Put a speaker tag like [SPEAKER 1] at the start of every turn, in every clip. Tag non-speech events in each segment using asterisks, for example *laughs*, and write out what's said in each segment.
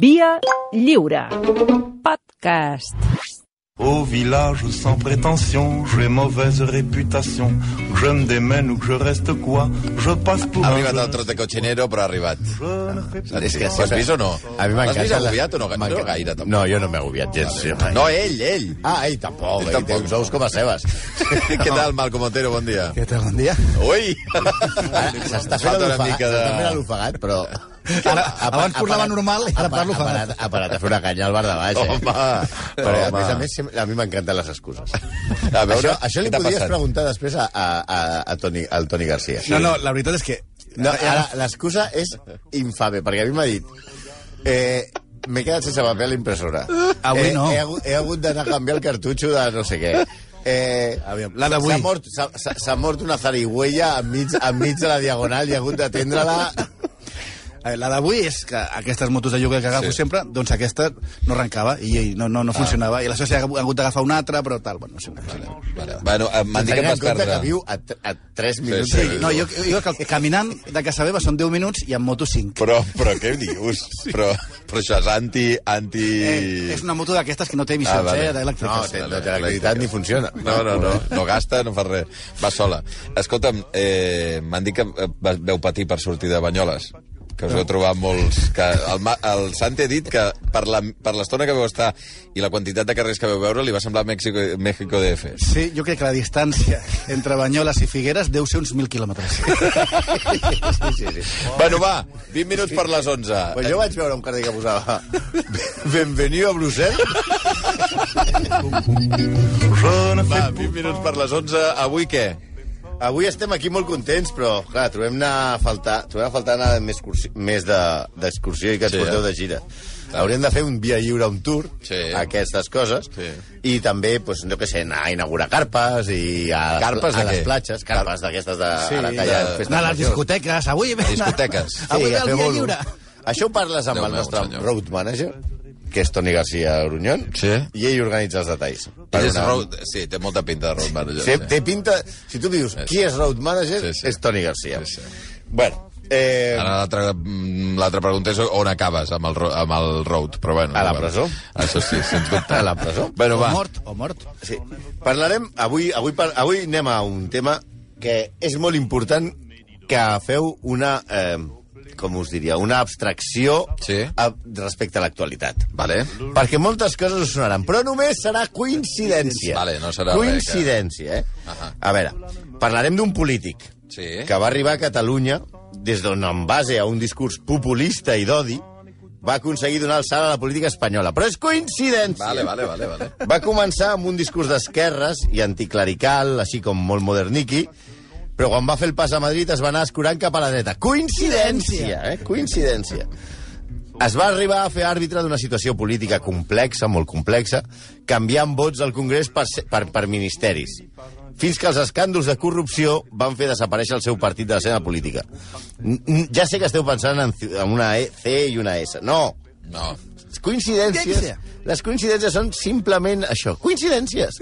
[SPEAKER 1] Via lliure. Podcast.
[SPEAKER 2] Au village sans prétention, j'ai mauvaise réputation. Je me démène ou je reste quoi, je passe pour
[SPEAKER 3] Ha
[SPEAKER 2] un
[SPEAKER 3] arribat el tros de cochinero, però ha arribat.
[SPEAKER 2] Plus
[SPEAKER 3] És que Ho has vist o no?
[SPEAKER 4] A mi
[SPEAKER 3] L'has vist
[SPEAKER 4] m'encanta...
[SPEAKER 3] agobiat o no? No gaire, tampoc.
[SPEAKER 4] No, jo no m'he agobiat gens. Sí, mai.
[SPEAKER 3] No, ell, ell.
[SPEAKER 4] Ah, ell tampoc.
[SPEAKER 3] Ell
[SPEAKER 4] Ell,
[SPEAKER 3] tampoc.
[SPEAKER 4] té uns ous com a cebes. *laughs*
[SPEAKER 3] Què tal, Malcom Otero? Bon dia.
[SPEAKER 5] Què tal, bon dia?
[SPEAKER 3] Ui!
[SPEAKER 4] Ara S'està fent
[SPEAKER 3] Falta una
[SPEAKER 4] l'ofegat,
[SPEAKER 3] mica de-
[SPEAKER 4] s'està fent l'ofegat, però...
[SPEAKER 5] Ara,
[SPEAKER 4] Ha- ha-
[SPEAKER 5] abans
[SPEAKER 4] ha
[SPEAKER 5] parlava normal, ara
[SPEAKER 4] ha
[SPEAKER 5] parlo
[SPEAKER 4] ha
[SPEAKER 5] ofegat.
[SPEAKER 4] ha parat a fer una canya al bar de baix, eh?
[SPEAKER 3] Home,
[SPEAKER 4] Però, a
[SPEAKER 3] home.
[SPEAKER 4] més a més, a mi m'encanten les excuses.
[SPEAKER 3] A veure,
[SPEAKER 4] això, això li podries
[SPEAKER 3] passat?
[SPEAKER 4] preguntar després a, a, a, a Toni, al Toni Garcia.
[SPEAKER 5] No, no, la veritat és que...
[SPEAKER 4] No, ara, l'excusa és infame, perquè a mi m'ha dit... Eh, M'he quedat sense paper a l'impressora.
[SPEAKER 5] Avui
[SPEAKER 4] eh,
[SPEAKER 5] no.
[SPEAKER 4] He, hagut- he hagut d'anar a canviar el cartutxo de no sé què. Eh,
[SPEAKER 5] Aviam, la d'avui.
[SPEAKER 4] S'ha mort, mort una zarigüeya enmig, enmig de la diagonal i he hagut d'atendre-la...
[SPEAKER 5] A veure, la d'avui és que aquestes motos de lloguer que agafo
[SPEAKER 3] Sí.
[SPEAKER 5] sí. sempre, doncs aquesta no arrencava i i no, no, no funcionava. I aleshores he hagut d'agafar una altra, però tal, bueno, no sé.
[SPEAKER 3] Vale. Bueno, eh, m'han dit que vas perdre...
[SPEAKER 4] que viu a, a 3 minuts.
[SPEAKER 3] sí.
[SPEAKER 4] de-
[SPEAKER 5] No, jo, jo que caminant de casa meva són 10 minuts i en moto 5.
[SPEAKER 3] Però, però què dius? *laughs* Però, però això és anti... anti...
[SPEAKER 5] Eh, és una moto d'aquestes que no té emissions,
[SPEAKER 3] Ah, vale.
[SPEAKER 5] eh, d'elèctriques.
[SPEAKER 4] No, té, no té electricitat ni funciona.
[SPEAKER 3] No, no, no, no gasta, no fa res. Va sola. Escolta'm, eh, m'han dit que eh, veu patir per sortir de Banyoles que us heu trobat molts... Que el, el Santi ha dit que per la- per l'estona que vau estar i la quantitat de carrers que vau veure li va semblar México, México DF.
[SPEAKER 5] Sí, jo crec que la distància entre Banyoles i Figueres deu ser uns 1.000 quilòmetres.
[SPEAKER 4] Sí, sí, sí.
[SPEAKER 3] Bueno, va, 20 minuts per les 11.
[SPEAKER 4] Pues jo vaig veure un carrer que posava Benvenido a Brussel.
[SPEAKER 3] Va,
[SPEAKER 2] fais
[SPEAKER 3] 20 minuts per les 11. Avui què?
[SPEAKER 4] Avui estem aquí molt contents, però, clar, trobem a faltar, trobem a faltar anar més, cursi, més de- d'excursió i que ens
[SPEAKER 3] Sí,
[SPEAKER 4] porteu
[SPEAKER 3] eh?
[SPEAKER 4] de gira. Hauríem de fer un via lliure, un tour,
[SPEAKER 3] Sí.
[SPEAKER 4] a aquestes coses,
[SPEAKER 3] Sí.
[SPEAKER 4] i també, pues, no que sé, anar a inaugurar carpes i a,
[SPEAKER 3] Carpes de
[SPEAKER 4] a les
[SPEAKER 3] què?
[SPEAKER 4] platges, carpes d'aquestes de...
[SPEAKER 5] Sí,
[SPEAKER 4] que hi ha
[SPEAKER 3] de-
[SPEAKER 5] Anar a les discoteques, avui ve...
[SPEAKER 3] Discoteques.
[SPEAKER 5] Avui
[SPEAKER 4] Sí,
[SPEAKER 5] ve
[SPEAKER 4] a
[SPEAKER 5] el dia
[SPEAKER 4] bolo.
[SPEAKER 5] lliure.
[SPEAKER 4] Això ho parles amb
[SPEAKER 3] Déu
[SPEAKER 4] el
[SPEAKER 3] meu,
[SPEAKER 4] nostre
[SPEAKER 3] senyor.
[SPEAKER 4] road manager, que és Toni Garcia Grunyón,
[SPEAKER 3] Sí.
[SPEAKER 4] i ell organitza els detalls.
[SPEAKER 3] Per és
[SPEAKER 4] una-
[SPEAKER 3] road... Sí, té molta pinta de road manager.
[SPEAKER 4] Sí, té pinta... Si tu dius qui és road manager,
[SPEAKER 3] Sí, sí.
[SPEAKER 4] és Toni Garcia.
[SPEAKER 3] Sí, sí.
[SPEAKER 4] Bueno, eh,
[SPEAKER 3] Ara l'altra mm, pregunta és on acabes amb el, ro- amb el road, però bueno.
[SPEAKER 4] A la presó.
[SPEAKER 3] Això sí, sens *laughs* dubte.
[SPEAKER 4] A la presó.
[SPEAKER 3] Bueno,
[SPEAKER 5] O
[SPEAKER 3] va.
[SPEAKER 5] mort, o mort.
[SPEAKER 4] sí. Parlarem... Avui, avui, par- avui anem a un tema que és molt important que feu una... Eh, com us diria? Una abstracció
[SPEAKER 3] Sí.
[SPEAKER 4] a, respecte a l'actualitat.
[SPEAKER 3] Vale.
[SPEAKER 4] Perquè moltes coses us sonaran, però només serà coincidència.
[SPEAKER 3] Vale, no serà
[SPEAKER 4] Coincidència, eh?
[SPEAKER 3] Ahà.
[SPEAKER 4] A veure, parlarem d'un polític
[SPEAKER 3] Sí.
[SPEAKER 4] que va arribar a Catalunya des d'on, en base a un discurs populista i d'odi, va aconseguir donar el salt a la política espanyola. Però és coincidència.
[SPEAKER 3] Vale, vale, vale, vale.
[SPEAKER 4] Va començar amb un discurs d'esquerres i anticlerical, així com molt moderniqui, però quan va fer el pas a Madrid es va anar escurant cap a la dreta. Coincidència, eh? Coincidència. Es va arribar a fer àrbitre d'una situació política complexa, molt complexa, canviant vots al Congrés per, per, per ministeris, fins que els escàndols de corrupció van fer desaparèixer el seu partit de l'escena política. N- n- Ja sé que esteu pensant en, en una E, C i una S. No,
[SPEAKER 3] No.
[SPEAKER 4] les coincidències, les coincidències són simplement això, coincidències.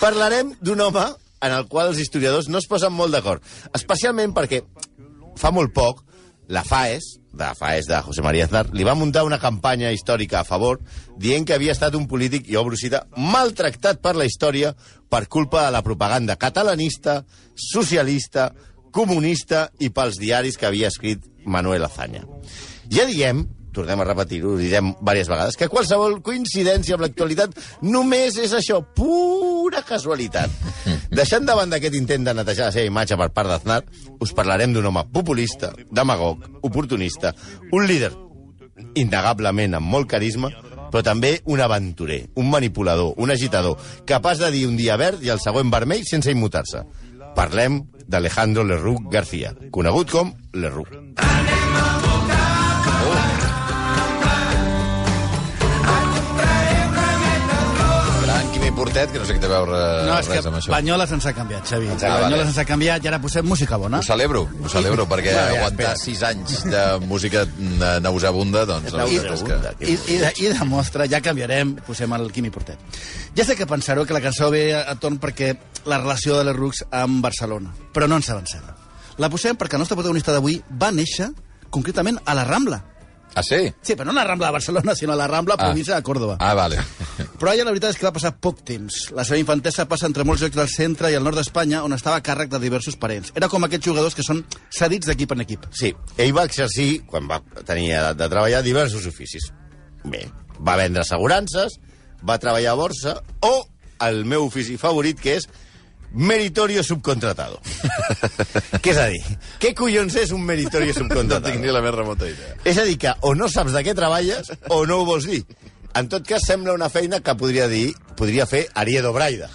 [SPEAKER 4] Parlarem d'un home en el qual els historiadors no es posen molt d'acord, especialment perquè fa molt poc la FAES, de FAES de José María Aznar, li va muntar una campanya històrica a favor dient que havia estat un polític, i obro cita, maltractat per la història per culpa de la propaganda catalanista, socialista, comunista i pels diaris que havia escrit Manuel Azaña. Ja diem, tornem a repetir-ho, ho direm diverses vegades, que qualsevol coincidència amb l'actualitat només és això, pura casualitat. *laughs* Deixant de banda aquest intent de netejar la seva imatge per part d'Aznar, us parlarem d'un home populista, demagog, oportunista, un líder innegablement amb molt carisma, però també un aventurer, un manipulador, un agitador, capaç de dir un dia verd i el següent vermell sense immutar-se. Parlem d'Alejandro Lerroux García, conegut com Lerroux.
[SPEAKER 3] Portet, que no sé què té a veure
[SPEAKER 5] No, és que
[SPEAKER 3] res amb això.
[SPEAKER 5] Banyoles ens ha canviat, Xavi.
[SPEAKER 4] ha
[SPEAKER 3] canviat.
[SPEAKER 5] Banyoles ens ha canviat i ara posem música bona.
[SPEAKER 3] Ho celebro, ho celebro, perquè
[SPEAKER 4] Bueno, ja,
[SPEAKER 3] aguantar
[SPEAKER 4] espera.
[SPEAKER 3] sis anys de música nauseabunda, doncs... és que...
[SPEAKER 5] I, i, de, I demostra, ja canviarem, posem el Quimi Portet. Ja sé que pensareu que la cançó ve a, a torn perquè la relació de les Rux amb Barcelona, però no ens avancem. La posem perquè el nostre protagonista d'avui va néixer concretament a la Rambla.
[SPEAKER 3] Ah, sí?
[SPEAKER 5] Sí, però no la Rambla de Barcelona, sinó la Rambla
[SPEAKER 3] Ah.
[SPEAKER 5] província de Còrdoba.
[SPEAKER 3] Ah, vale.
[SPEAKER 5] Però ella la veritat és que va passar poc temps. La seva infantesa passa entre molts llocs del centre i el nord d'Espanya, on estava a càrrec de diversos parents. Era com aquests jugadors que són cedits d'equip en equip.
[SPEAKER 4] Sí, ell va exercir, quan va tenir edat de treballar, diversos oficis. Bé, va vendre assegurances, va treballar a borsa, o el meu ofici favorit, que és meritorio subcontratado. *laughs* què és a dir? Què collons és un meritorio *laughs*
[SPEAKER 3] No
[SPEAKER 4] subcontratado?
[SPEAKER 3] tinc ni la més remota idea.
[SPEAKER 4] És a dir, que o no saps de què treballes o no ho vols dir. En tot cas, sembla una feina que podria dir podria fer Ariedo Braida.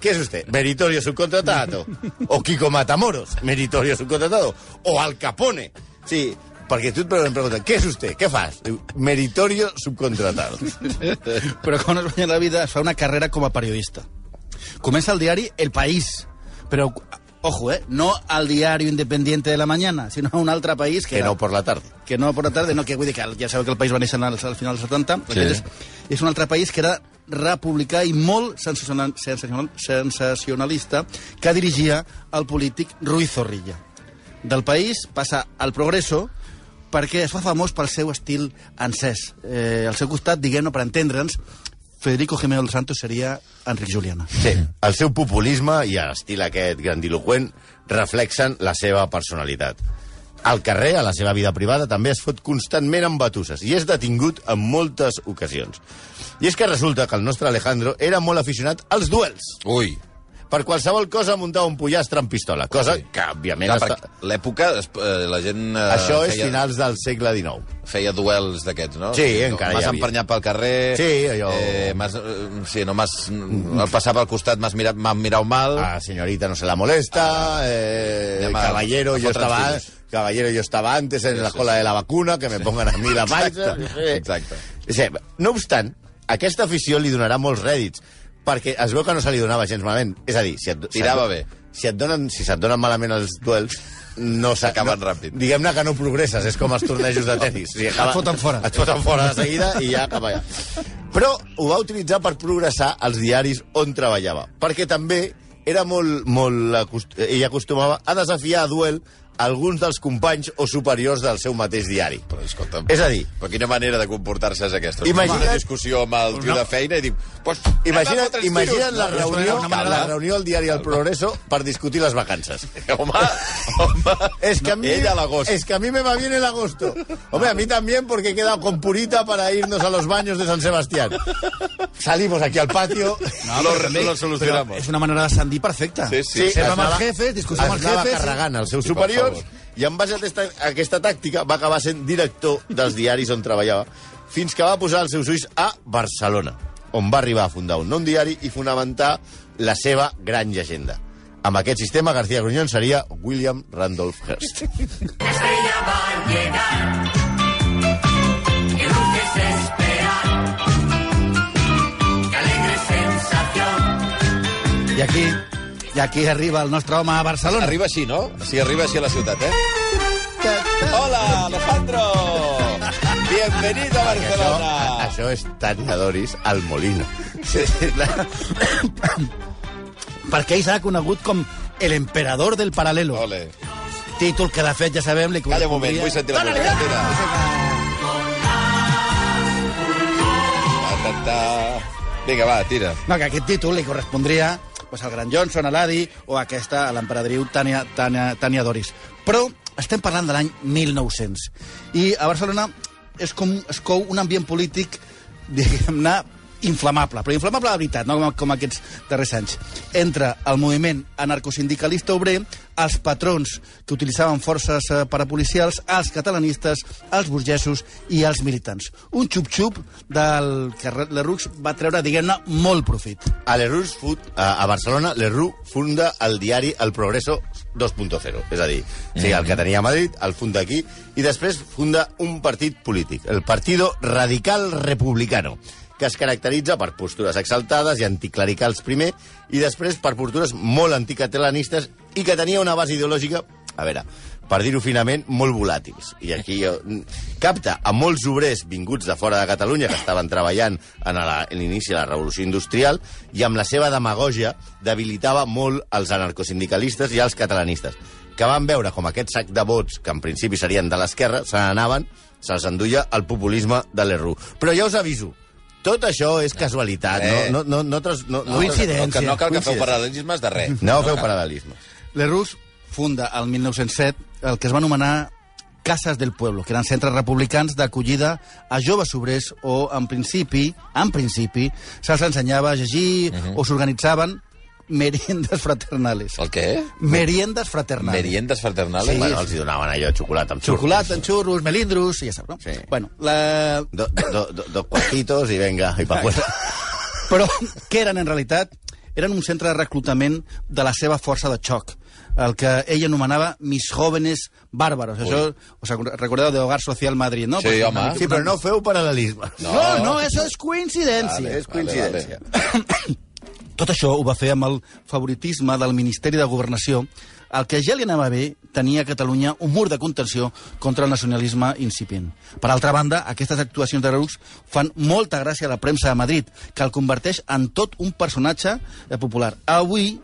[SPEAKER 4] ¿Qué es usted? Meritorio subcontratado. O Kiko Matamoros, meritorio subcontratado. O Al Capone. Sí, perquè tu et preguntes, què és usted? Què fas? Meritorio subcontratado. *laughs*
[SPEAKER 5] Però quan es guanya la vida es fa una carrera com a periodista. Comença el diari El País, però, ojo, eh, no al diario independiente de la mañana, sinó a un altre país que,
[SPEAKER 4] Que
[SPEAKER 5] era,
[SPEAKER 4] no por la tarde.
[SPEAKER 5] que no por la tarde, no, que vull dir que ja sabeu que el país va néixer al, al final dels 70,
[SPEAKER 3] Sí.
[SPEAKER 5] és, és un altre país que era republicà i molt sensacional, sensacional, sensacionalista que dirigia el polític Ruiz Zorrilla. Del país passa al Progreso perquè es fa famós pel seu estil encès. Eh, al seu costat, diguem-ne, per entendre'ns, Federico Jiménez dos Santos seria Enric Juliana.
[SPEAKER 4] Sí, el seu populisme i l'estil aquest grandiloquent reflexen la seva personalitat. Al carrer, a la seva vida privada, també es fot constantment amb batusses i és detingut en moltes ocasions. I és que resulta que el nostre Alejandro era molt aficionat als duels.
[SPEAKER 3] Ui.
[SPEAKER 4] Per qualsevol cosa muntava un pollastre amb pistola, cosa
[SPEAKER 3] Sí.
[SPEAKER 4] que, òbviament,
[SPEAKER 3] Clar,
[SPEAKER 4] està...
[SPEAKER 3] l'època, eh, la gent... Eh,
[SPEAKER 4] Això és
[SPEAKER 3] feia,
[SPEAKER 4] finals del segle XIX.
[SPEAKER 3] Feia duels d'aquests, no?
[SPEAKER 4] Sí, encara hi
[SPEAKER 3] M'has
[SPEAKER 4] havia.
[SPEAKER 3] emprenyat pel carrer...
[SPEAKER 4] Sí, allò-
[SPEAKER 3] Eh, m'has, eh, sí, no m'has... El passava al costat, m'has mirat, mirat mal...
[SPEAKER 4] A señorita no se la molesta, eh,
[SPEAKER 3] anem a-
[SPEAKER 4] caballero,
[SPEAKER 3] a
[SPEAKER 4] yo
[SPEAKER 3] fotre'ns
[SPEAKER 4] estaba...
[SPEAKER 3] fills.
[SPEAKER 4] Caballero, yo estaba antes en la cola de la vacuna, que me pongan a mi la *laughs* Pfizer.
[SPEAKER 3] Exacte.
[SPEAKER 4] Sí, no obstant, aquesta afició li donarà molts rèdits, perquè es veu que no se li donava gens malament. És a dir, si et, si
[SPEAKER 3] Tirava
[SPEAKER 4] et,
[SPEAKER 3] bé.
[SPEAKER 4] Si, et donen, si se't donen malament els duels, no
[SPEAKER 3] S'acaben
[SPEAKER 4] no,
[SPEAKER 3] ràpid.
[SPEAKER 4] Diguem-ne que no progresses, és com els tornejos de tennis. O sigui,
[SPEAKER 5] Et foten fora.
[SPEAKER 4] Et foten fora de seguida i ja cap allà. Però ho va utilitzar per progressar als diaris on treballava, perquè també era molt, molt acost... ell acostumava a desafiar a duel alguns dels companys o superiors del seu mateix diari.
[SPEAKER 3] Però, escolta'm...
[SPEAKER 4] És a dir,
[SPEAKER 3] Però quina manera de comportar-se és aquesta?
[SPEAKER 4] Imagina't-
[SPEAKER 3] Una discussió amb el tio de feina i dic... Pues,
[SPEAKER 4] Imagina't, imagina't la
[SPEAKER 5] no?
[SPEAKER 4] reunió,
[SPEAKER 5] manera
[SPEAKER 4] la
[SPEAKER 5] de-
[SPEAKER 4] reunió al diari El Progreso per discutir les vacances. *laughs*
[SPEAKER 3] Home, home...
[SPEAKER 4] Es que a mí,
[SPEAKER 3] Ella a l'agost.
[SPEAKER 4] es que a mí me va bien el agosto. Hombre, a mí también porque he quedado con Purita para irnos a los baños de San Sebastián. Salimos aquí al patio.
[SPEAKER 5] No, *laughs*
[SPEAKER 3] Lo-
[SPEAKER 5] també-
[SPEAKER 3] lo solucionamos.
[SPEAKER 5] però És una manera d'ascendir perfecta.
[SPEAKER 3] Sí, sí.
[SPEAKER 4] Sí, es
[SPEAKER 5] amb els jefes, discussió amb
[SPEAKER 4] es
[SPEAKER 5] els
[SPEAKER 4] anava
[SPEAKER 5] jefes.
[SPEAKER 4] carregant els seus
[SPEAKER 3] Sí,
[SPEAKER 4] superiors
[SPEAKER 3] favor.
[SPEAKER 4] i en base a aquesta, a aquesta tàctica va acabar sent director dels diaris on treballava fins que va posar els seus ulls a Barcelona, on va arribar a fundar un nou diari i fonamentar la seva gran llegenda. Amb aquest sistema, García Gruñón seria William Randolph Hearst.
[SPEAKER 6] estrella va llegar. Qué dulce es esperar. Qué alegre sensación.
[SPEAKER 5] I aquí, i aquí arriba el nostre home a Barcelona.
[SPEAKER 3] Arriba així, no? Sí, arriba així a la ciutat, eh? Hola, Alejandro! Bienvenido a
[SPEAKER 4] Això,
[SPEAKER 3] Barcelona!
[SPEAKER 4] això és Tania Doris al Molino.
[SPEAKER 5] Sí, sí, clar. *coughs* Perquè ell serà conegut com el emperador del paral·lelo.
[SPEAKER 3] Ole.
[SPEAKER 5] Títol que, de fet, ja sabem... Li
[SPEAKER 3] Calla un moment, vull sentir la música. Tira. Vinga, va, tira.
[SPEAKER 5] No, que aquest títol li correspondria pues, al gran Johnson, a l'Adi, o aquesta, a l'emperadriu Tània, Tània, Tània Doris. Però estem parlant de l'any 1900. I a Barcelona és com es cou un ambient polític, diguem-ne, inflamable, però inflamable de veritat, no com, com aquests darrers anys. Entre el moviment anarcosindicalista obrer, els patrons que utilitzaven forces eh, parapolicials, els catalanistes, els burgesos i els militants. Un xup-xup del que Lerroux va treure, diguem-ne, molt profit.
[SPEAKER 4] A Lerroux, fut, a, a Barcelona, Lerroux funda el diari El Progreso 2.0. És a dir, o sigui, el que tenia a Madrid, el funda aquí, i després funda un partit polític, el Partido Radical Republicano, que es caracteritza per postures exaltades i anticlericals primer, i després per postures molt anticatalanistes i que tenia una base ideològica, a veure, per dir-ho finament, molt volàtils. I aquí jo, capta a molts obrers vinguts de fora de Catalunya que estaven treballant en l'inici de la revolució industrial i amb la seva demagògia debilitava molt els anarcosindicalistes i els catalanistes que van veure com aquest sac de vots, que en principi serien de l'esquerra, se n'anaven se'ls enduia el populisme de l'Erru. Però ja us aviso, tot això és casualitat,
[SPEAKER 3] Eh.
[SPEAKER 4] no, no, no, no, no, no,
[SPEAKER 5] Coincidència.
[SPEAKER 3] Que no cal que feu paral·lelismes de res.
[SPEAKER 4] No feu paral·lelismes.
[SPEAKER 5] L'Errus funda el 1907 el que es va anomenar Cases del Pueblo, que eren centres republicans d'acollida a joves obrers o, en principi, en principi, se'ls ensenyava a llegir uh -huh. o s'organitzaven meriendes fraternales.
[SPEAKER 3] El què?
[SPEAKER 5] Meriendes fraternales.
[SPEAKER 3] Meriendes fraternales?
[SPEAKER 5] Sí.
[SPEAKER 4] Bueno, els hi donaven allò, xocolata amb xurros.
[SPEAKER 5] Xocolata, en xurros, melindros, i ja saps, no?
[SPEAKER 4] Sí.
[SPEAKER 5] Bueno, la...
[SPEAKER 4] Do, do, do, dos cuartitos i venga, i pa fuera. *laughs*
[SPEAKER 5] Però què eren, en realitat? Eren un centre de reclutament de la seva força de xoc, el que ell anomenava mis jóvenes bàrbaros. Això, us recordeu de Hogar Social Madrid, no?
[SPEAKER 3] Sí,
[SPEAKER 5] Pues,
[SPEAKER 3] home.
[SPEAKER 4] Sí, però no feu paral·lelismes.
[SPEAKER 5] No, no, això és coincidència.
[SPEAKER 4] Vale, és coincidència. *coughs*
[SPEAKER 5] Tot això ho va fer amb el favoritisme del Ministeri de Governació, el que ja li anava bé tenia a Catalunya un mur de contenció contra el nacionalisme incipient. Per altra banda, aquestes actuacions de Reux fan molta gràcia a la premsa de Madrid, que el converteix en tot un personatge eh, popular. Avui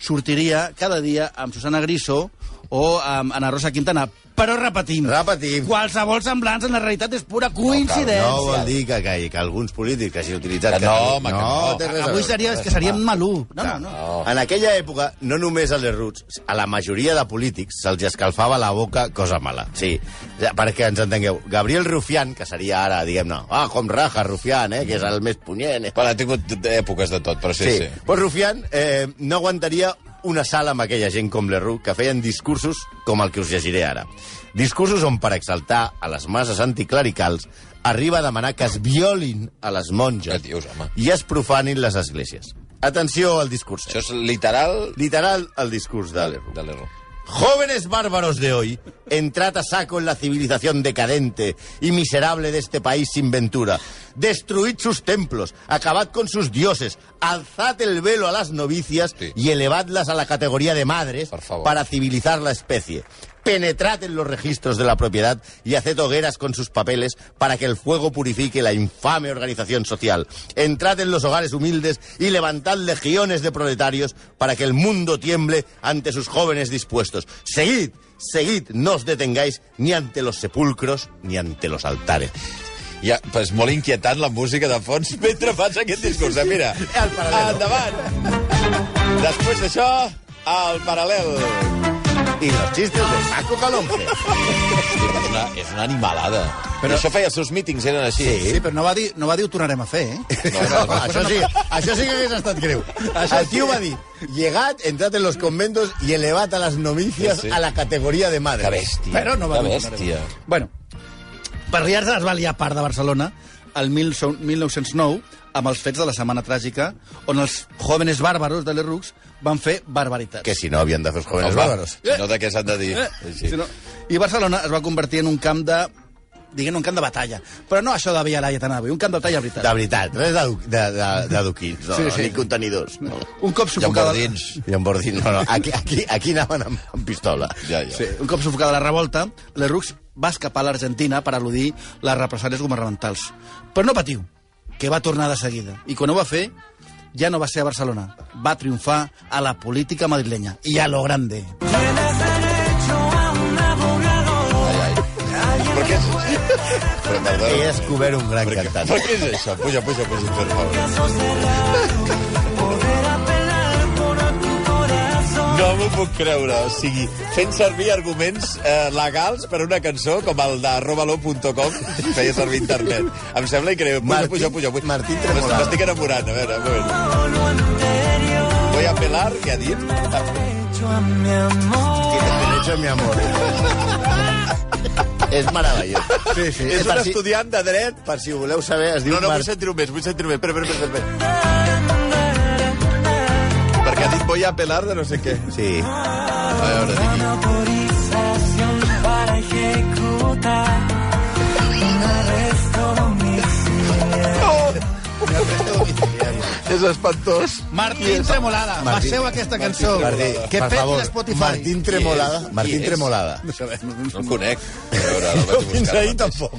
[SPEAKER 5] sortiria cada dia amb Susana Griso o amb Ana Rosa Quintana, però repetim,
[SPEAKER 4] Repetim.
[SPEAKER 5] qualsevol semblança en la realitat és pura coincidència.
[SPEAKER 4] No vol dir que, que, que alguns polítics hagin utilitzat...
[SPEAKER 3] Que no, home, que no.
[SPEAKER 4] té res a
[SPEAKER 5] Avui seria, és que seríem malú. No, no, no.
[SPEAKER 4] En aquella època, no només a les Roots, a la majoria de polítics se'ls escalfava la boca cosa mala. Sí, ja, perquè ens entengueu. Gabriel Rufián, que seria ara, diguem-ne, ah, com raja Rufián, eh, que és el més punyent. Eh?
[SPEAKER 3] Bueno, ha tingut èpoques de tot, però sí, sí.
[SPEAKER 4] Pues Rufián eh, no aguantaria una sala amb aquella gent com l'Erru que feien discursos com el que us llegiré ara. Discursos on, per exaltar a les masses anticlericals, arriba a demanar que es violin a les monges
[SPEAKER 3] Què dius, home?
[SPEAKER 4] i es profanin les esglésies. Atenció al discurs.
[SPEAKER 3] Això és literal
[SPEAKER 4] Literal el discurs de l'Erru.
[SPEAKER 3] de l'error.
[SPEAKER 4] Jóvenes bárbaros de hoy, entrad a saco en la civilización decadente y miserable de este país sin ventura. Destruid sus templos, acabad con sus dioses, alzad el velo a las novicias
[SPEAKER 3] Sí.
[SPEAKER 4] y elevadlas a la categoría de madres para civilizar la especie. Penetrad en los registros de la propiedad y haced hogueras con sus papeles para que el fuego purifique la infame organización social. Entrad en los hogares humildes y levantad legiones de proletarios para que el mundo tiemble ante sus jóvenes dispuestos. Seguid, seguid, no os detengáis ni ante los sepulcros ni ante los altares.
[SPEAKER 3] Ja, és molt inquietant la música de fons *laughs* mentre fas aquest discurs. Eh? Mira,
[SPEAKER 4] El paral·lel.
[SPEAKER 3] endavant. Després d'això, el paral·lel.
[SPEAKER 4] Y los chistes de Paco Calonge.
[SPEAKER 3] Però és una, és una animalada. Però això feia els seus mítings, eren així.
[SPEAKER 5] Sí, però no va dir, no va dir ho tornarem a fer, eh?
[SPEAKER 3] No, no, no.
[SPEAKER 4] això, sí, això sí que hagués estat greu. El tio va dir, llegad, entrad en los conventos y elevad a las novicias
[SPEAKER 3] Sí, sí.
[SPEAKER 4] a la categoria de madres.
[SPEAKER 3] Que bèstia.
[SPEAKER 5] Però no va
[SPEAKER 3] que bèstia.
[SPEAKER 5] Bueno, per riar-se es va liar part de Barcelona el 1909 amb els fets de la Setmana Tràgica, on els jóvenes bàrbaros de l'Errux van fer barbaritats.
[SPEAKER 4] Que si no havien de fer els jóvenes
[SPEAKER 3] Home,
[SPEAKER 4] bárbaros.
[SPEAKER 3] si no, de què s'han de dir?
[SPEAKER 5] Eh,
[SPEAKER 3] Així.
[SPEAKER 5] si no... I Barcelona es va convertir en un camp de diguem un camp de batalla. Però no això de Via Laia tan un camp de batalla de veritat.
[SPEAKER 4] De veritat, res de, de, de, de duquins, no,
[SPEAKER 5] Sí,
[SPEAKER 4] sí,
[SPEAKER 5] sí.
[SPEAKER 4] sí. ni contenidors. No.
[SPEAKER 5] Un cop sufocada...
[SPEAKER 3] bordins.
[SPEAKER 4] I amb bordins, no, no. Aquí, aquí, aquí anaven amb, amb pistola.
[SPEAKER 3] Ja, ja.
[SPEAKER 5] Sí, un cop sufocada la revolta, l'Errux va escapar a l'Argentina per eludir les represàlies governamentals. Però no patiu, que va tornar de seguida. I quan ho va fer, ja no va ser a Barcelona. Va triomfar a la política madrilenya. I a lo grande.
[SPEAKER 3] Però què és Però,
[SPEAKER 4] He
[SPEAKER 3] perdona,
[SPEAKER 4] descobert un gran cantant.
[SPEAKER 3] però què és això? Puja, puja, puja, per favor. *laughs* No m'ho puc creure, o sigui, fent servir arguments eh, legals per una cançó com el de robalo.com feia servir internet. Em sembla increïble. Puja,
[SPEAKER 4] Martín-
[SPEAKER 3] puja, puja. puja.
[SPEAKER 4] Martín Tremolada.
[SPEAKER 3] M'estic enamorant, a veure, un moment. Voy a pelar, què ha dit?
[SPEAKER 4] Que te mi amor. És meravellós.
[SPEAKER 5] Sí, sí.
[SPEAKER 3] És
[SPEAKER 4] per
[SPEAKER 3] un
[SPEAKER 4] si-
[SPEAKER 3] estudiant de dret.
[SPEAKER 4] Per si ho voleu saber, es diu
[SPEAKER 3] No, no, vull
[SPEAKER 4] Mar-
[SPEAKER 3] sentir-ho més, vull sentir-ho més. Espera, espera, espera, voy a pelar de no sé què.
[SPEAKER 4] Sí.
[SPEAKER 3] A veure, digui. És espantós.
[SPEAKER 5] Martín Tremolada,
[SPEAKER 4] Martín-
[SPEAKER 5] passeu aquesta cançó.
[SPEAKER 4] Martí,
[SPEAKER 5] que
[SPEAKER 4] per
[SPEAKER 5] peti
[SPEAKER 4] favor,
[SPEAKER 5] l'Spotify.
[SPEAKER 4] Martín Tremolada. Martín? Tremolada.
[SPEAKER 5] No sabem.
[SPEAKER 3] No el conec. A veure, el vaig.
[SPEAKER 4] Fins ahir tampoc.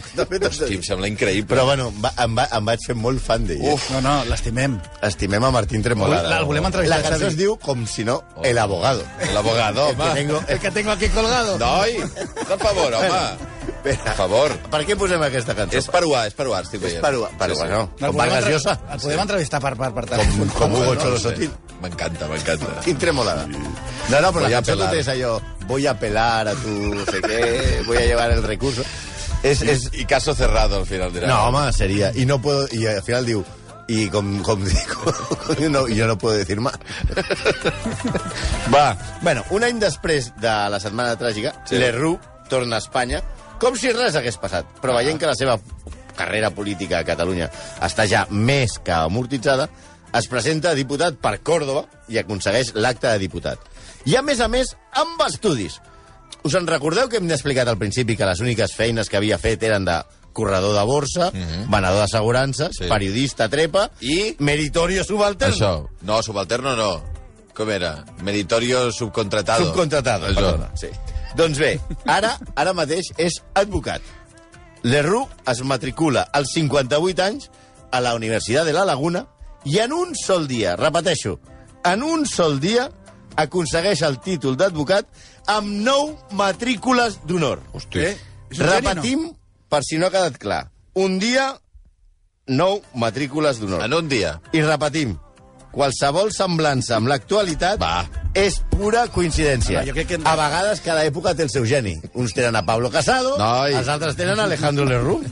[SPEAKER 3] Hosti, em sembla increïble.
[SPEAKER 4] Però bueno, va, em, va, em vaig fer molt fan d'ell.
[SPEAKER 3] Uf.
[SPEAKER 5] No, no, l'estimem.
[SPEAKER 4] Estimem a Martín Tremolada.
[SPEAKER 5] El volem entrevistar,
[SPEAKER 4] La cançó es diu, com si no, El Abogado. El que
[SPEAKER 3] home.
[SPEAKER 4] tengo,
[SPEAKER 5] El que tengo aquí colgado.
[SPEAKER 3] Noi, per favor, home. Per favor.
[SPEAKER 4] Per què posem aquesta cançó?
[SPEAKER 3] És peruà, és peruà, estic
[SPEAKER 4] És
[SPEAKER 3] veient.
[SPEAKER 4] peruà, però
[SPEAKER 3] Sí, sí.
[SPEAKER 4] bueno,
[SPEAKER 5] El
[SPEAKER 4] com
[SPEAKER 5] entre-
[SPEAKER 4] Llosa.
[SPEAKER 5] El podem entrevistar per, per, per
[SPEAKER 4] Com,
[SPEAKER 5] telèfon.
[SPEAKER 4] com Hugo
[SPEAKER 3] No,
[SPEAKER 4] Cholo
[SPEAKER 3] sí.
[SPEAKER 4] Sotil.
[SPEAKER 3] M'encanta, m'encanta.
[SPEAKER 4] Quin tremolada. No, no, però
[SPEAKER 3] Voy
[SPEAKER 4] la
[SPEAKER 3] a
[SPEAKER 4] cançó és allò, voy a pelar a tu, no sé què, voy a llevar el recurso. És, és,
[SPEAKER 3] I caso cerrado al final dirà.
[SPEAKER 4] no, home, seria. I, no puedo, i al final diu, i com, com dic, no, jo no puedo decir más. Va, bueno, un any després de la Setmana Tràgica,
[SPEAKER 3] Sí.
[SPEAKER 4] Lerroux torna a Espanya com si res hagués passat, però veient que la seva carrera política a Catalunya està ja més que amortitzada, es presenta a diputat per Còrdoba i aconsegueix l'acte de diputat. I, a més a més, amb estudis. Us en recordeu que hem explicat al principi que les úniques feines que havia fet eren de corredor de borsa, mm -hmm. venedor d'assegurances,
[SPEAKER 3] Sí.
[SPEAKER 4] periodista trepa
[SPEAKER 3] I?
[SPEAKER 4] meritorio subalterno.
[SPEAKER 3] Això. No, subalterno no. Com era? Meritorio subcontratado.
[SPEAKER 4] Subcontratado,
[SPEAKER 3] Això.
[SPEAKER 4] perdona. Sí. Doncs bé, ara ara mateix és advocat. Lerroux es matricula als 58 anys a la Universitat de la Laguna i en un sol dia, repeteixo, en un sol dia aconsegueix el títol d'advocat amb nou matrícules d'honor.
[SPEAKER 3] Hosti.
[SPEAKER 5] Eh?
[SPEAKER 4] Repetim, per si no ha quedat clar. Un dia, nou matrícules d'honor.
[SPEAKER 3] En un dia.
[SPEAKER 4] I repetim, qualsevol semblança amb l'actualitat
[SPEAKER 3] Va.
[SPEAKER 4] És pura coincidència.
[SPEAKER 5] Home, jo crec que
[SPEAKER 4] A vegades cada època té el seu geni. Uns tenen a Pablo Casado,
[SPEAKER 3] Noi.
[SPEAKER 4] els altres tenen a Alejandro Lerroux.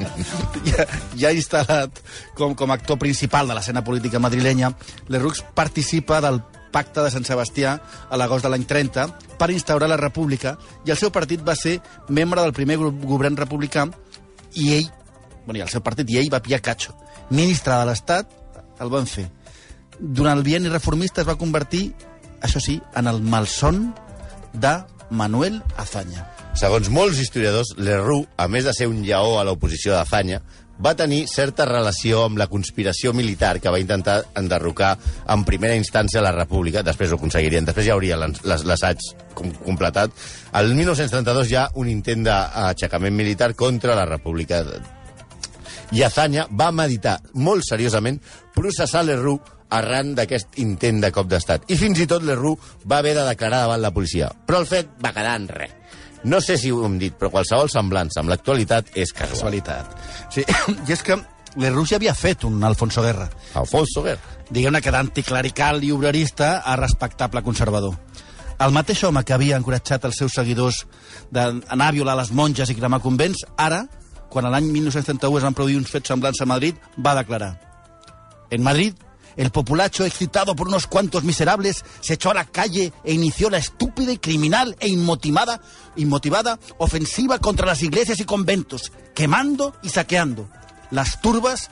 [SPEAKER 4] *laughs*
[SPEAKER 5] ja, ja instal·lat com, com a actor principal de l'escena política madrilenya, Lerroux participa del pacte de Sant Sebastià a l'agost de l'any 30 per instaurar la república i el seu partit va ser membre del primer grup govern republicà i ell, bueno, i el seu partit i ell va pillar Cacho. Ministre de l'Estat el van fer. Durant el bienni reformista es va convertir, això sí, en el malson de Manuel Azaña.
[SPEAKER 4] Segons molts historiadors, Lerroux, a més de ser un lleó a l'oposició d'Azanya, va tenir certa relació amb la conspiració militar que va intentar enderrocar en primera instància la República. Després ho aconseguirien, després ja hauria l'assaig com- completat. El 1932 hi ha un intent d'aixecament militar contra la República i Azanya va meditar molt seriosament processar Lerroux arran d'aquest intent de cop d'estat. I fins i tot Lerroux va haver de declarar davant la policia. Però el fet va quedar en res. No sé si ho hem dit, però qualsevol semblança amb l'actualitat és casual.
[SPEAKER 5] Casualitat. Sí, *clears throat* i és que Lerroux ja havia fet un Alfonso Guerra.
[SPEAKER 4] Alfonso Guerra.
[SPEAKER 5] Diguem-ne que d'anticlerical i obrerista a respectable conservador. El mateix home que havia encoratjat els seus seguidors d'anar a violar les monges i cremar convents, ara, quan l'any 1931 es van produir uns fets semblants a Madrid, va declarar En Madrid, el populacho, excitado por unos cuantos miserables, se echó a la calle e inició la estúpida y criminal e inmotivada, inmotivada ofensiva contra las iglesias y conventos, quemando y saqueando. Las turbas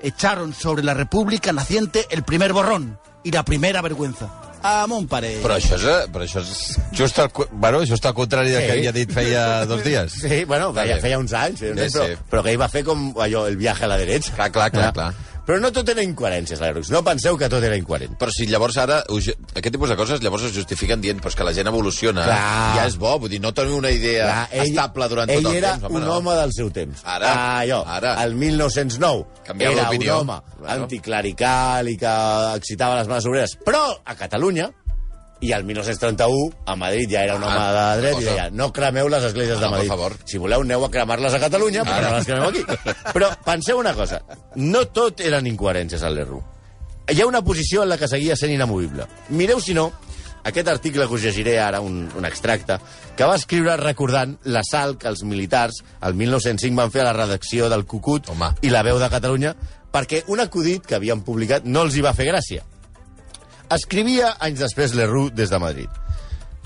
[SPEAKER 5] echaron sobre la República naciente el primer borrón y la primera vergüenza. A mon pare.
[SPEAKER 3] Però això és, eh, però això és just el, bueno, just el contrari del
[SPEAKER 4] Sí.
[SPEAKER 3] que havia dit feia dos dies.
[SPEAKER 4] Sí, bueno,
[SPEAKER 3] Està
[SPEAKER 4] feia, feia uns anys, feia uns
[SPEAKER 3] Sí,
[SPEAKER 4] anys però,
[SPEAKER 3] sí.
[SPEAKER 4] però que ell va fer com allò, el viaje a la derecha.
[SPEAKER 3] Clar, clar, clar,
[SPEAKER 4] Ah.
[SPEAKER 3] clar.
[SPEAKER 4] Però no tot era incoherències, Lerroux. No penseu que tot era incoherent.
[SPEAKER 3] Però si llavors ara, us- aquest tipus de coses llavors es justifiquen dient pues, que la gent evoluciona,
[SPEAKER 4] Clar.
[SPEAKER 3] ja és bo, vull dir, no teniu una idea
[SPEAKER 4] Clar,
[SPEAKER 3] estable durant
[SPEAKER 4] ell
[SPEAKER 3] tot el
[SPEAKER 4] era
[SPEAKER 3] temps.
[SPEAKER 4] un
[SPEAKER 3] no.
[SPEAKER 4] home del seu temps.
[SPEAKER 3] Ara,
[SPEAKER 4] Ah, allò,
[SPEAKER 3] ara.
[SPEAKER 4] el 1909.
[SPEAKER 3] Canviar
[SPEAKER 4] era un home
[SPEAKER 3] Claro.
[SPEAKER 4] anticlerical i que excitava les mans obreres. Però a Catalunya, i al 1931, a Madrid ja era un home
[SPEAKER 3] Ah,
[SPEAKER 4] de dret i deia no cremeu les esglésies
[SPEAKER 3] Ah,
[SPEAKER 4] de Madrid.
[SPEAKER 3] favor.
[SPEAKER 4] Si voleu, aneu a cremar-les a Catalunya, però no les cremeu aquí. Però penseu una cosa, no tot eren incoherències al Lerroux. Hi ha una posició en la que seguia sent inamovible. Mireu, si no, aquest article que us llegiré ara, un, un extracte, que va escriure recordant l'assalt que els militars el 1905 van fer a la redacció del Cucut
[SPEAKER 3] Home.
[SPEAKER 4] i la veu de Catalunya perquè un acudit que havien publicat no els hi va fer gràcia. Escrivia anys després Lerroux des de Madrid.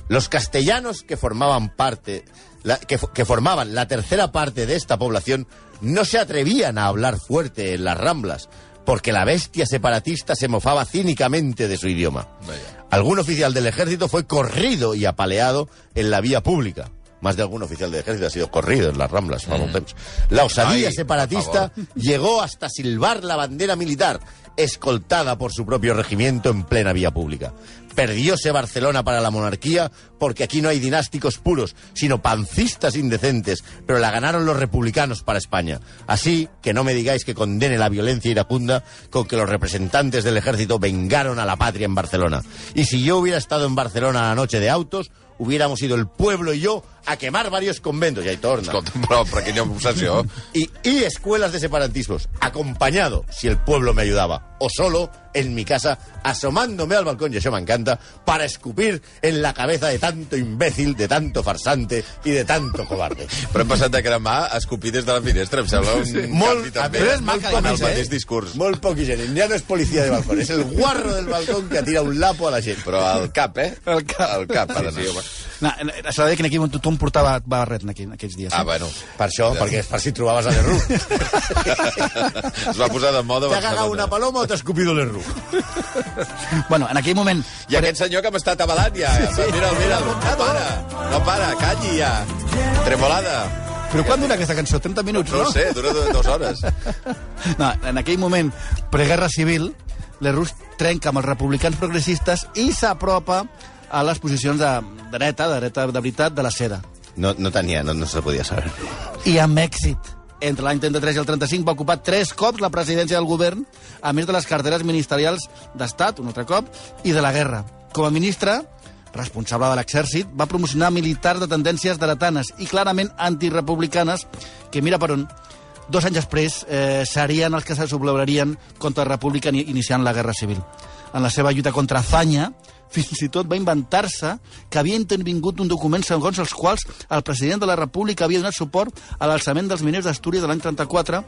[SPEAKER 4] Los castellanos que formaban parte, la- que, fo- que formaban la tercera parte de esta población no se atrevían a hablar fuerte en las ramblas, porque la bestia separatista se mofaba cínicamente de su idioma.
[SPEAKER 3] Vaya.
[SPEAKER 4] Algún oficial del ejército fue corrido y apaleado en la vía pública. Más de algún oficial del ejército ha sido corrido en las ramblas. temps. La osadía
[SPEAKER 3] Ay,
[SPEAKER 4] separatista llegó hasta silbar la bandera militar, escoltada por su propio regimiento en plena vía pública. Perdióse Barcelona para la monarquía porque aquí no hay dinásticos puros, sino pancistas indecentes, pero la ganaron los republicanos para España. Así que no me digáis que condene la violencia iracunda con que los representantes del ejército vengaron a la patria en Barcelona. Y si yo hubiera estado en Barcelona la noche de autos, hubiéramos ido el pueblo y yo a quemar varios conventos, y ahí torna.
[SPEAKER 3] Escolta, però per quina obsessió.
[SPEAKER 4] y, y escuelas de separatismos, acompañado, si el pueblo me ayudaba, o solo, en mi casa, asomándome al balcón, y eso me encanta, para escupir en la cabeza de tanto imbécil, de tanto farsante y de tanto cobarde. *laughs*
[SPEAKER 3] Però hem passat de cremar a escopir des de la finestra. Em sembla un
[SPEAKER 4] Molt-
[SPEAKER 3] canvi també.
[SPEAKER 4] però és
[SPEAKER 5] la
[SPEAKER 3] en el mateix
[SPEAKER 5] eh?
[SPEAKER 3] discurs.
[SPEAKER 4] Molt poc higiene. Ya no es policía de balcón, es el guarro del balcón que tira un lapo a la gent.
[SPEAKER 3] Però al cap, eh?
[SPEAKER 5] Al cap.
[SPEAKER 3] Al cap, ha d'anar.
[SPEAKER 5] No, S'ha de dir que en aquell moment tothom portava barret en aquells dies.
[SPEAKER 3] Ah,
[SPEAKER 5] eh?
[SPEAKER 3] bueno.
[SPEAKER 4] Per això, perquè és per si trobaves a l'Erru. *laughs*
[SPEAKER 3] Es va posar de moda a
[SPEAKER 4] T'ha cagat una paloma o t'ha escupido l'Erru?
[SPEAKER 5] Bueno, en aquell moment...
[SPEAKER 3] I aquest senyor que m'està atabalant ja. Mira'l, mira'l. No para. No para. Calli ja. Tremolada.
[SPEAKER 5] Però quan dura aquesta cançó? 30 minuts,
[SPEAKER 3] No
[SPEAKER 5] no?
[SPEAKER 3] sé, dura dues hores. *laughs*
[SPEAKER 5] No, en aquell moment, preguerra civil, l'Errus trenca amb els republicans progressistes i s'apropa a les posicions de dreta, de dreta de veritat, de la seda.
[SPEAKER 4] No, no tenia, no, no se podia saber.
[SPEAKER 5] I amb èxit. Entre l'any 33 i el 35 va ocupar tres cops la presidència del govern, a més de les carteres ministerials d'Estat, un altre cop, i de la guerra. Com a ministre, responsable de l'exèrcit, va promocionar militars de tendències dretanes i clarament antirepublicanes, que mira per on, dos anys després eh, serien els que se sublevarien contra la república ni- iniciant la guerra civil. En la seva lluita contra Zanya, fins i tot va inventar-se que havia intervingut un document segons els quals el president de la república havia donat suport a l'alçament dels miners d'Astúries de l'any 34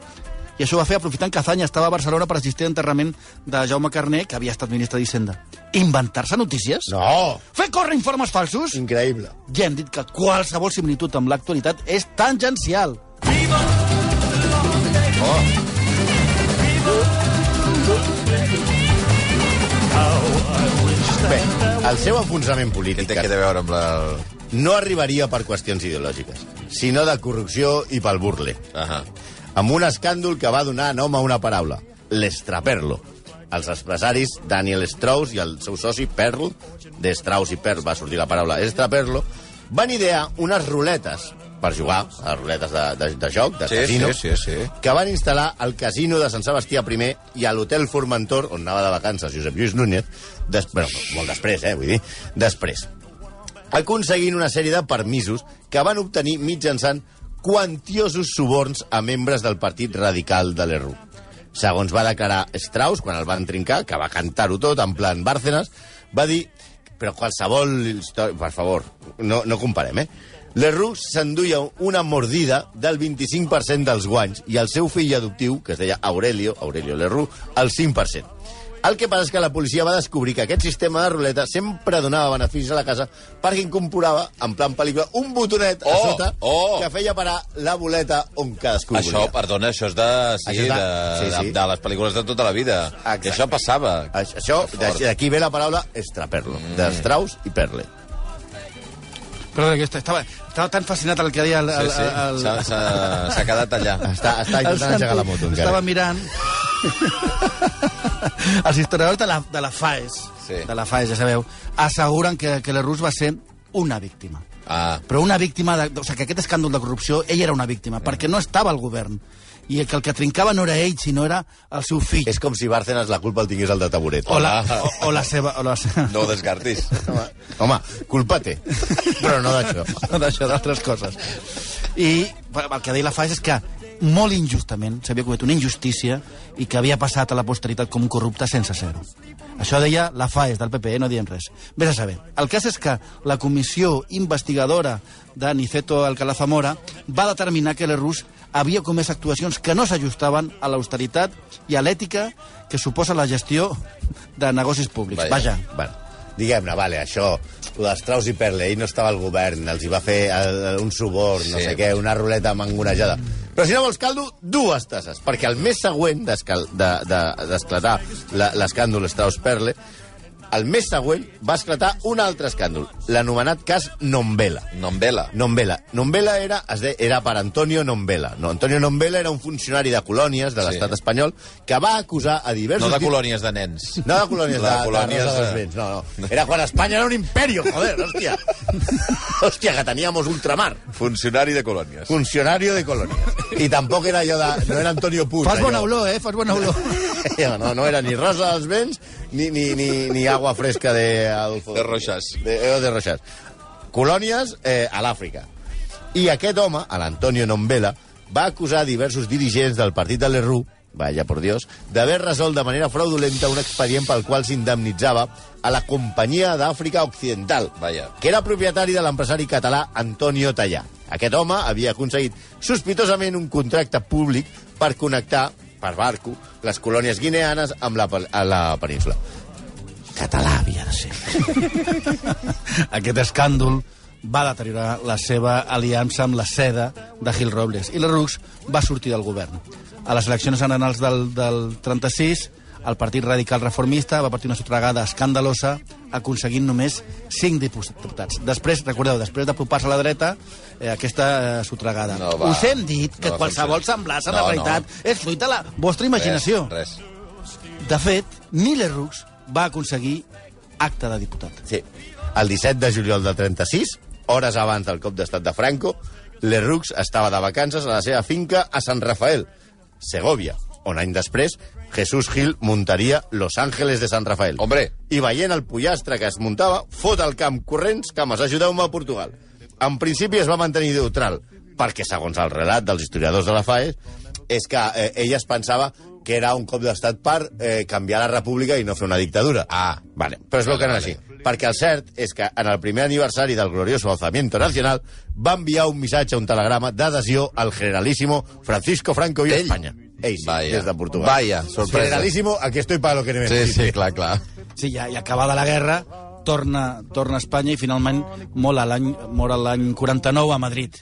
[SPEAKER 5] i això va fer aprofitant que Zanya estava a Barcelona per assistir a l'enterrament de Jaume Carné, que havia estat ministre d'Hisenda. Inventar-se notícies?
[SPEAKER 4] No!
[SPEAKER 5] Fer córrer informes falsos?
[SPEAKER 4] Increïble.
[SPEAKER 5] Ja hem dit que qualsevol similitud amb l'actualitat és tangencial.
[SPEAKER 4] Bé, el seu enfonsament polític
[SPEAKER 3] què té a veure amb la...
[SPEAKER 4] no arribaria per qüestions ideològiques, sinó de corrupció i pel burle.
[SPEAKER 3] Ahà.
[SPEAKER 4] amb un escàndol que va donar nom a una paraula, l'estraperlo. Els empresaris Daniel Strauss i el seu soci Perl, de Strauss i Perl va sortir la paraula estraperlo, van idear unes ruletes per jugar, a ruletes de, de, de joc, de
[SPEAKER 3] Sí,
[SPEAKER 4] casino,
[SPEAKER 3] sí, sí, sí.
[SPEAKER 4] que van instal·lar al casino de Sant Sebastià I i a l'hotel Formentor, on anava de vacances Josep Lluís Núñez, des, bueno, molt després, eh, vull dir, després aconseguint una sèrie de permisos que van obtenir mitjançant quantiosos suborns a membres del partit radical de l'ERU. Segons va declarar Strauss, quan el van trincar, que va cantar-ho tot, en plan Bárcenas, va dir, però qualsevol història... Per favor, no, no comparem, eh? L'ERU s'enduia una mordida del 25% dels guanys i el seu fill adoptiu, que es deia Aurelio, Aurelio Lerru, el 5%. El que passa és que la policia va descobrir que aquest sistema de ruleta sempre donava beneficis a la casa perquè incorporava, en plan pel·lícula, un botonet a
[SPEAKER 3] Oh,
[SPEAKER 4] sota
[SPEAKER 3] oh.
[SPEAKER 4] que feia parar la boleta on cadascú
[SPEAKER 3] Això,
[SPEAKER 4] volia.
[SPEAKER 3] perdona, això és de, sí,
[SPEAKER 4] Això és
[SPEAKER 3] de,
[SPEAKER 4] de- sí, sí.
[SPEAKER 3] de, de les pel·lícules de tota la vida.
[SPEAKER 4] Exacte.
[SPEAKER 3] I això passava.
[SPEAKER 4] Això, això d'aquí ve la paraula extraperlo, mm. de Strauss i Perle.
[SPEAKER 5] Però que estava, estava tan fascinat el que deia el...
[SPEAKER 3] Sí,
[SPEAKER 5] el,
[SPEAKER 3] sí,
[SPEAKER 5] el,
[SPEAKER 3] s'ha quedat allà. *laughs*
[SPEAKER 4] Està, està intentant engegar la moto, encara.
[SPEAKER 5] Estava mirant... *laughs* Els historiadors de la, de la FAES,
[SPEAKER 3] Sí.
[SPEAKER 5] de la FAES, ja sabeu, asseguren que, que l'Errus va ser una víctima.
[SPEAKER 3] Ah,
[SPEAKER 5] Però una víctima... De, o sigui, que aquest escàndol de corrupció, ell era una víctima, perquè no estava al govern. I que el que trincava no era ell, sinó era el seu fill.
[SPEAKER 4] És com si Bárcenas la culpa el tingués el de Taburet.
[SPEAKER 5] O la, o, o la seva... O la, seva-
[SPEAKER 3] no ho descartis.
[SPEAKER 4] Home, home, culpa té, però no d'això.
[SPEAKER 5] no d'això, d'altres coses. I el que deia la FAES és que molt injustament s'havia comès una injustícia i que havia passat a la posteritat com corrupte sense ser-ho. Això deia la FAES del PP, no diem res. Vés a saber. El cas és que la comissió investigadora de Niceto Alcalá Zamora va determinar que l'Errus havia comès actuacions que no s'ajustaven a l'austeritat i a l'ètica que suposa la gestió de negocis públics.
[SPEAKER 3] Vaja.
[SPEAKER 5] Vaja.
[SPEAKER 4] Bueno, diguem-ne, vale, això, lo d'Strauss i Perle, ell no estava al govern, els hi va fer el, un suborn, no
[SPEAKER 3] Sí.
[SPEAKER 4] sé què, una ruleta mangonejada. Però si no vols caldo, dues tasses, perquè el mes següent d'esclatar de, de, l'escàndol Strauss-Perle, el mes següent va esclatar un altre escàndol, l'anomenat cas Nombela.
[SPEAKER 3] Nombela.
[SPEAKER 4] Nombela. Nombela era, es de, era per Antonio Nombela. No, Antonio Nombela era un funcionari de colònies de
[SPEAKER 3] Sí.
[SPEAKER 4] l'estat espanyol que va acusar a diversos...
[SPEAKER 3] No de colònies de nens.
[SPEAKER 4] no de colònies, de,
[SPEAKER 3] De
[SPEAKER 4] de,
[SPEAKER 3] colònies
[SPEAKER 4] dels
[SPEAKER 3] de-
[SPEAKER 4] Vents, no, no. Era quan Espanya era un imperio, joder, hòstia. *laughs* hòstia, que teníamos ultramar.
[SPEAKER 3] Funcionari de colònies.
[SPEAKER 4] Funcionario de colònies. I tampoc era allò de... No era Antonio Puig.
[SPEAKER 5] Fas bona
[SPEAKER 4] allò.
[SPEAKER 5] olor, eh? Fas bona olor. *laughs*
[SPEAKER 4] No, no era ni Rosa dels Vents ni, ni, ni, ni agua fresca de...
[SPEAKER 3] De Roxas.
[SPEAKER 4] De, eh, de Roxas. Colònies eh, a l'Àfrica. I aquest home, l'Antonio Nombela, va acusar diversos dirigents del partit de l'Erru, vaya por Dios, d'haver resolt de manera fraudulenta un expedient pel qual s'indemnitzava a la Companyia d'Àfrica Occidental,
[SPEAKER 3] Vaja.
[SPEAKER 4] que era propietari de l'empresari català Antonio Tallà. Aquest home havia aconseguit sospitosament un contracte públic per connectar, per barco, les colònies guineanes amb la, a la península. Català havia de ser. *laughs*
[SPEAKER 5] Aquest escàndol va deteriorar la seva aliança amb la seda de Gil Robles i la Rux va sortir del govern. A les eleccions generals del, del 36, el Partit Radical Reformista va partir una sotregada escandalosa aconseguint només 5 diputats. Després, recordeu, després d'apropar-se a la dreta, eh, aquesta eh, sotregada.
[SPEAKER 3] No va.
[SPEAKER 5] Us hem dit que
[SPEAKER 3] No
[SPEAKER 5] qualsevol semblança
[SPEAKER 3] No,
[SPEAKER 5] la
[SPEAKER 3] no.
[SPEAKER 5] realitat és fruit de la vostra imaginació.
[SPEAKER 3] Res, res.
[SPEAKER 5] De fet, ni Lerroux va aconseguir acte de diputat.
[SPEAKER 4] Sí. El 17 de juliol del 36, hores abans del cop d'estat de Franco, Lerroux estava de vacances a la seva finca a San Rafael, Segovia, on any després Jesús Gil muntaria Los Ángeles de San Rafael.
[SPEAKER 3] Hombre.
[SPEAKER 4] I veient el pollastre que es muntava, fot al camp corrents, cames, ajudeu-me a Portugal. En principi es va mantenir neutral, perquè, segons el relat dels historiadors de la FAE, és que eh, ella es pensava que era un cop d'estat per eh, canviar la república i no fer una dictadura.
[SPEAKER 3] Ah.
[SPEAKER 4] Vale, però es veu que no era així. Perquè el cert és que en el primer aniversari del glorioso alzamiento nacional va enviar un missatge, un telegrama d'adhesió al generalísimo Francisco Franco i
[SPEAKER 3] Ell?
[SPEAKER 4] Espanya. Sí,
[SPEAKER 3] Vaya.
[SPEAKER 4] des de Portugal.
[SPEAKER 3] Vaya, sorpresa.
[SPEAKER 4] Generalísimo, aquí estoy para lo que
[SPEAKER 3] Sí,
[SPEAKER 4] necesite.
[SPEAKER 3] sí, clar, clar.
[SPEAKER 5] Sí, ja, i acabada la guerra, torna, torna a Espanya i finalment mor a l'any mor a l'any 49 a Madrid.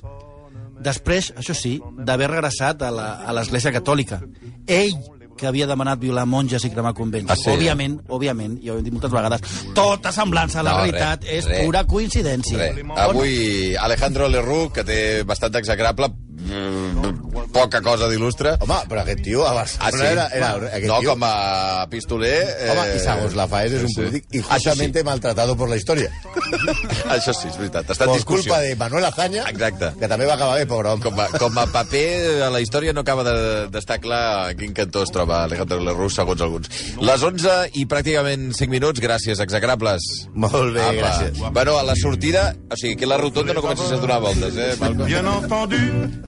[SPEAKER 5] Després, això sí, d'haver regressat a la- a l'Església Catòlica. Ell, que havia demanat violar monges i cremar convents.
[SPEAKER 3] Ah, sí?
[SPEAKER 5] Òbviament, òbviament, ja ho hem dit moltes vegades, tota semblança a la
[SPEAKER 3] No,
[SPEAKER 5] realitat
[SPEAKER 3] res,
[SPEAKER 5] és
[SPEAKER 3] res.
[SPEAKER 5] pura coincidència.
[SPEAKER 3] Res. Avui Alejandro Lerroux, que té bastant d'execrable, mm, poca cosa d'il·lustre.
[SPEAKER 4] Home, però aquest tio a Barcelona
[SPEAKER 3] Ah, sí?
[SPEAKER 4] era, era... Aquest
[SPEAKER 3] no,
[SPEAKER 4] tio...
[SPEAKER 3] com a pistoler... eh,
[SPEAKER 4] Home, i segons la FAES és un
[SPEAKER 3] sí.
[SPEAKER 4] polític
[SPEAKER 3] sí.
[SPEAKER 4] injustamente maltratado por la historia. *laughs*
[SPEAKER 3] Això sí, és veritat. Està en discussió.
[SPEAKER 4] culpa de Manuel Azaña,
[SPEAKER 3] Exacte.
[SPEAKER 4] que també va acabar bé, pobre home.
[SPEAKER 3] Com a, com a paper a la història no acaba de- d'estar de, clar a quin cantó es troba Alejandro Lerroux, segons alguns. Les 11 i pràcticament 5 minuts, gràcies, execrables.
[SPEAKER 4] Molt bé, gràcies.
[SPEAKER 3] Bueno, a la sortida, o sigui, que la rotonda no comences a donar voltes, eh, Malcolm?
[SPEAKER 2] Bien entendu,